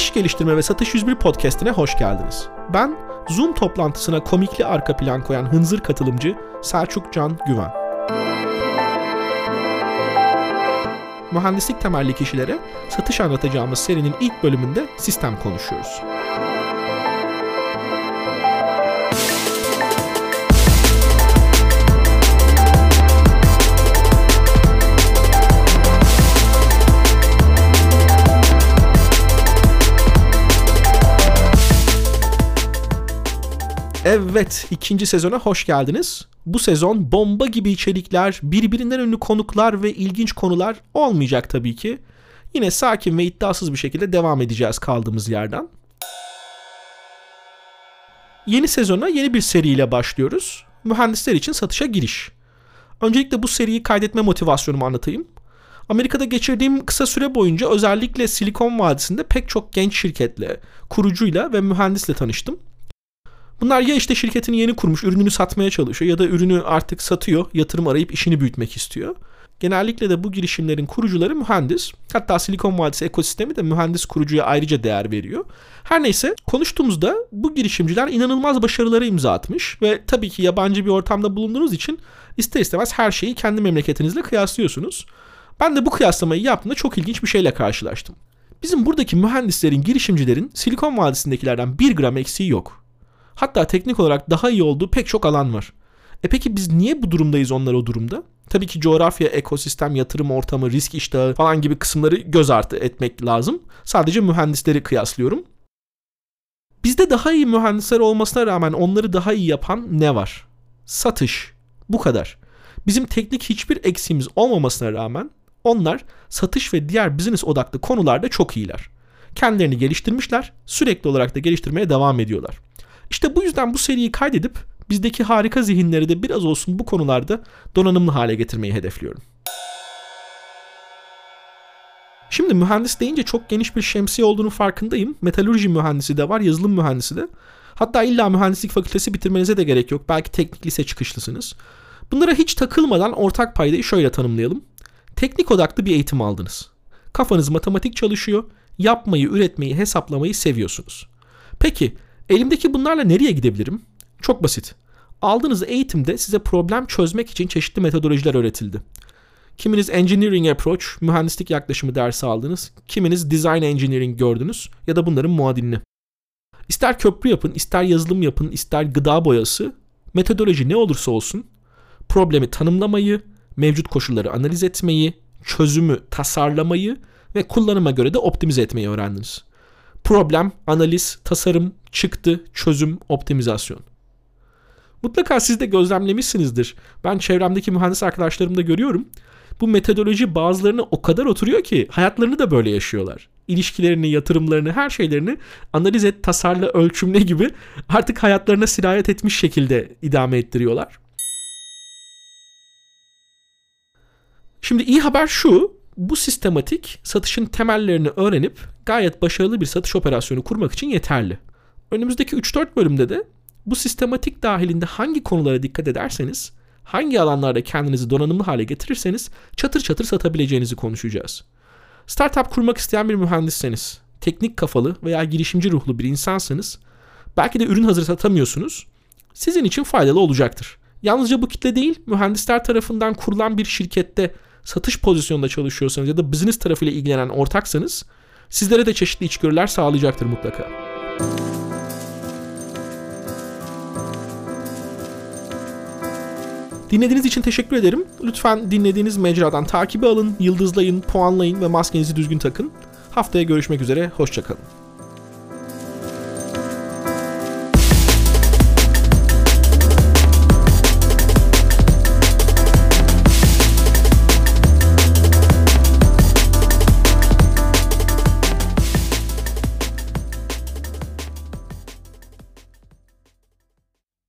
İş Geliştirme ve Satış 101 podcastine hoş geldiniz. Ben Zoom toplantısına komikli arka plan koyan hınzır katılımcı Selçuk Can Güven. Mühendislik temelli kişilere satış anlatacağımız serinin ilk bölümünde sistem konuşuyoruz. Evet, ikinci sezona hoş geldiniz. Bu sezon bomba gibi içerikler, birbirinden ünlü konuklar ve ilginç konular olmayacak tabii ki. Yine sakin ve iddiasız bir şekilde devam edeceğiz kaldığımız yerden. Yeni sezona yeni bir seriyle başlıyoruz. Mühendisler için satışa giriş. Öncelikle bu seriyi kaydetme motivasyonumu anlatayım. Amerika'da geçirdiğim kısa süre boyunca özellikle Silikon Vadisi'nde pek çok genç şirketle, kurucuyla ve mühendisle tanıştım. Bunlar ya işte şirketini yeni kurmuş, ürününü satmaya çalışıyor ya da ürünü artık satıyor, yatırım arayıp işini büyütmek istiyor. Genellikle de bu girişimlerin kurucuları mühendis. Hatta Silikon Vadisi ekosistemi de mühendis kurucuya ayrıca değer veriyor. Her neyse konuştuğumuzda bu girişimciler inanılmaz başarılara imza atmış ve tabii ki yabancı bir ortamda bulunduğunuz için ister istemez her şeyi kendi memleketinizle kıyaslıyorsunuz. Ben de bu kıyaslamayı yaptığımda çok ilginç bir şeyle karşılaştım. Bizim buradaki mühendislerin, girişimcilerin Silikon Vadisi'ndekilerden bir gram eksiği yok. Hatta teknik olarak daha iyi olduğu pek çok alan var. E peki biz niye bu durumdayız onlar o durumda? Tabii ki coğrafya, ekosistem, yatırım ortamı, risk iştahı falan gibi kısımları göz ardı etmek lazım. Sadece mühendisleri kıyaslıyorum. Bizde daha iyi mühendisler olmasına rağmen onları daha iyi yapan ne var? Satış. Bu kadar. Bizim teknik hiçbir eksiğimiz olmamasına rağmen onlar satış ve diğer business odaklı konularda çok iyiler. Kendilerini geliştirmişler, sürekli olarak da geliştirmeye devam ediyorlar. İşte bu yüzden bu seriyi kaydedip bizdeki harika zihinleri de biraz olsun bu konularda donanımlı hale getirmeyi hedefliyorum. Şimdi mühendis deyince çok geniş bir şemsiye olduğunu farkındayım. Metalurji mühendisi de var, yazılım mühendisi de. Hatta illa mühendislik fakültesi bitirmenize de gerek yok. Belki teknik lise çıkışlısınız. Bunlara hiç takılmadan ortak paydayı şöyle tanımlayalım. Teknik odaklı bir eğitim aldınız. Kafanız matematik çalışıyor, yapmayı, üretmeyi, hesaplamayı seviyorsunuz. Peki Elimdeki bunlarla nereye gidebilirim? Çok basit. Aldığınız eğitimde size problem çözmek için çeşitli metodolojiler öğretildi. Kiminiz engineering approach, mühendislik yaklaşımı dersi aldınız. Kiminiz design engineering gördünüz ya da bunların muadilini. İster köprü yapın, ister yazılım yapın, ister gıda boyası, metodoloji ne olursa olsun problemi tanımlamayı, mevcut koşulları analiz etmeyi, çözümü tasarlamayı ve kullanıma göre de optimize etmeyi öğrendiniz. Problem, analiz, tasarım, çıktı, çözüm, optimizasyon. Mutlaka siz de gözlemlemişsinizdir. Ben çevremdeki mühendis arkadaşlarımda görüyorum. Bu metodoloji bazılarına o kadar oturuyor ki hayatlarını da böyle yaşıyorlar. İlişkilerini, yatırımlarını, her şeylerini analiz et, tasarla, ölçümle gibi artık hayatlarına sirayet etmiş şekilde idame ettiriyorlar. Şimdi iyi haber şu, bu sistematik satışın temellerini öğrenip gayet başarılı bir satış operasyonu kurmak için yeterli. Önümüzdeki 3-4 bölümde de bu sistematik dahilinde hangi konulara dikkat ederseniz, hangi alanlarda kendinizi donanımlı hale getirirseniz çatır çatır satabileceğinizi konuşacağız. Startup kurmak isteyen bir mühendisseniz, teknik kafalı veya girişimci ruhlu bir insansanız, belki de ürün hazır satamıyorsunuz, sizin için faydalı olacaktır. Yalnızca bu kitle değil, mühendisler tarafından kurulan bir şirkette satış pozisyonunda çalışıyorsanız ya da business tarafıyla ilgilenen ortaksanız sizlere de çeşitli içgörüler sağlayacaktır mutlaka. Dinlediğiniz için teşekkür ederim. Lütfen dinlediğiniz mecradan takibi alın, yıldızlayın, puanlayın ve maskenizi düzgün takın. Haftaya görüşmek üzere, hoşçakalın.